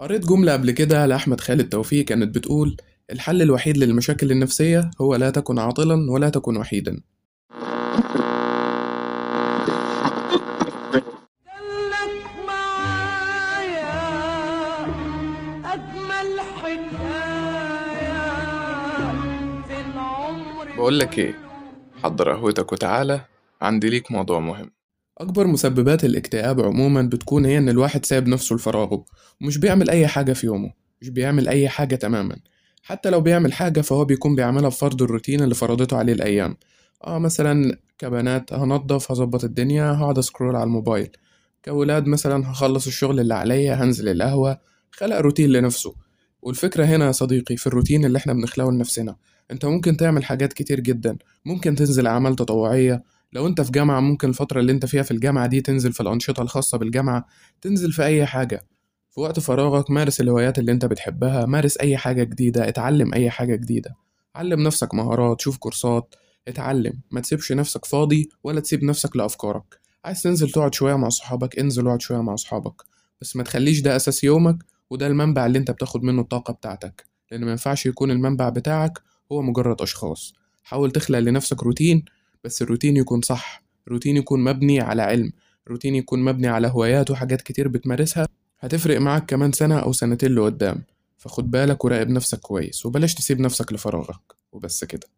قريت جملة قبل كده لأحمد خالد توفيق كانت بتقول الحل الوحيد للمشاكل النفسية هو لا تكن عاطلا ولا تكن وحيدا. بقولك إيه حضر قهوتك وتعالى عندي ليك موضوع مهم. أكبر مسببات الاكتئاب عموما بتكون هي إن الواحد سايب نفسه لفراغه ومش بيعمل أي حاجة في يومه مش بيعمل أي حاجة تماما. حتى لو بيعمل حاجة فهو بيكون بيعملها بفرض الروتين اللي فرضته عليه الأيام. آه مثلا كبنات هنضف هظبط الدنيا هقعد أسكرول على الموبايل. كولاد مثلا هخلص الشغل اللي عليا هنزل القهوة خلق روتين لنفسه. والفكرة هنا يا صديقي في الروتين اللي إحنا بنخلقه لنفسنا. أنت ممكن تعمل حاجات كتير جدا. ممكن تنزل أعمال تطوعية. لو انت في جامعة ممكن الفترة اللي انت فيها في الجامعة دي تنزل في الأنشطة الخاصة بالجامعة تنزل في أي حاجة. في وقت فراغك مارس الهوايات اللي انت بتحبها مارس أي حاجة جديدة اتعلم أي حاجة جديدة. علم نفسك مهارات شوف كورسات اتعلم. ما تسيبش نفسك فاضي ولا تسيب نفسك لأفكارك. عايز تنزل تقعد شوية مع صحابك انزل اقعد شوية مع صحابك. بس ما تخليش ده أساس يومك وده المنبع اللي انت بتاخد منه الطاقة بتاعتك. لأن ما ينفعش يكون المنبع بتاعك هو مجرد أشخاص. حاول تخلق لنفسك روتين بس الروتين يكون صح روتين يكون مبني على علم روتين يكون مبني على هوايات وحاجات كتير بتمارسها هتفرق معاك كمان سنة أو سنتين لقدام فخد بالك وراقب نفسك كويس وبلاش تسيب نفسك لفراغك وبس كده.